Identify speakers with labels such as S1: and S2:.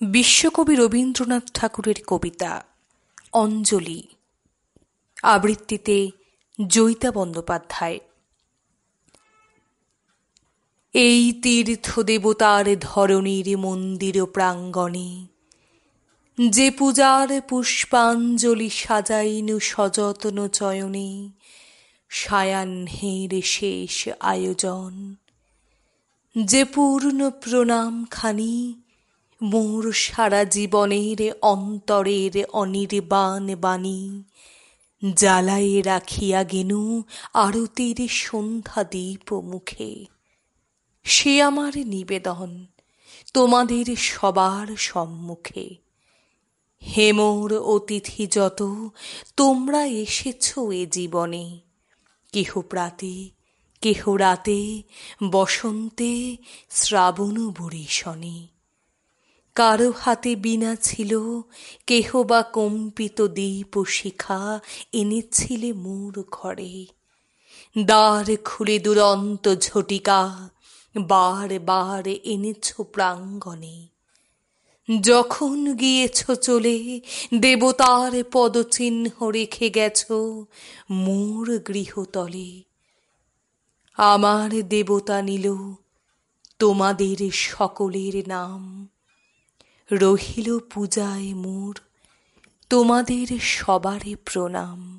S1: বিশ্বকবি রবীন্দ্রনাথ ঠাকুরের কবিতা, অঞ্জলি। আবৃত্তিতে জয়িতা বন্দ্যোপাধ্যায়। এই তীর্থ দেবতার ধরণীর মন্দির প্রাঙ্গণে যে পূজার পুষ্পাঞ্জলি সাজাইনু সযত্ন চয়নে সায়াহ্নের শেষ আয়োজন, যে পূর্ণ প্রণাম খানি মোর সারা জীবনের অন্তরের অনির্বাণ বাণী জ্বালায়ে রাখিয়া গেনু আরতির সন্ধ্যা দীপ মুখে। সে আমার নিবেদন, তোমাদের সবার সম্মুখে। হেমোর অতিথি যত, তোমরা এসেছ এ জীবনে। কেহ প্রাতে, কেহ রাতে, বসন্তে, শ্রাবণ বরিশনে। কারও হাতে বীণা ছিল, কেহ বা কম্পিত দীপ শিখা এনেছিলে মোর ঘরে। দ্বার খুলে দুরন্ত ঝটিকা, বার বার এনেছ প্রাঙ্গণে। যখন গিয়েছ চলে, দেবতার পদচিহ্ন রেখে গেছ মোর গৃহতলে। আমার দেবতা নিল তোমাদের সকলের নাম। রহিল পূজায় মোর তোমাদের সবারে প্রণাম।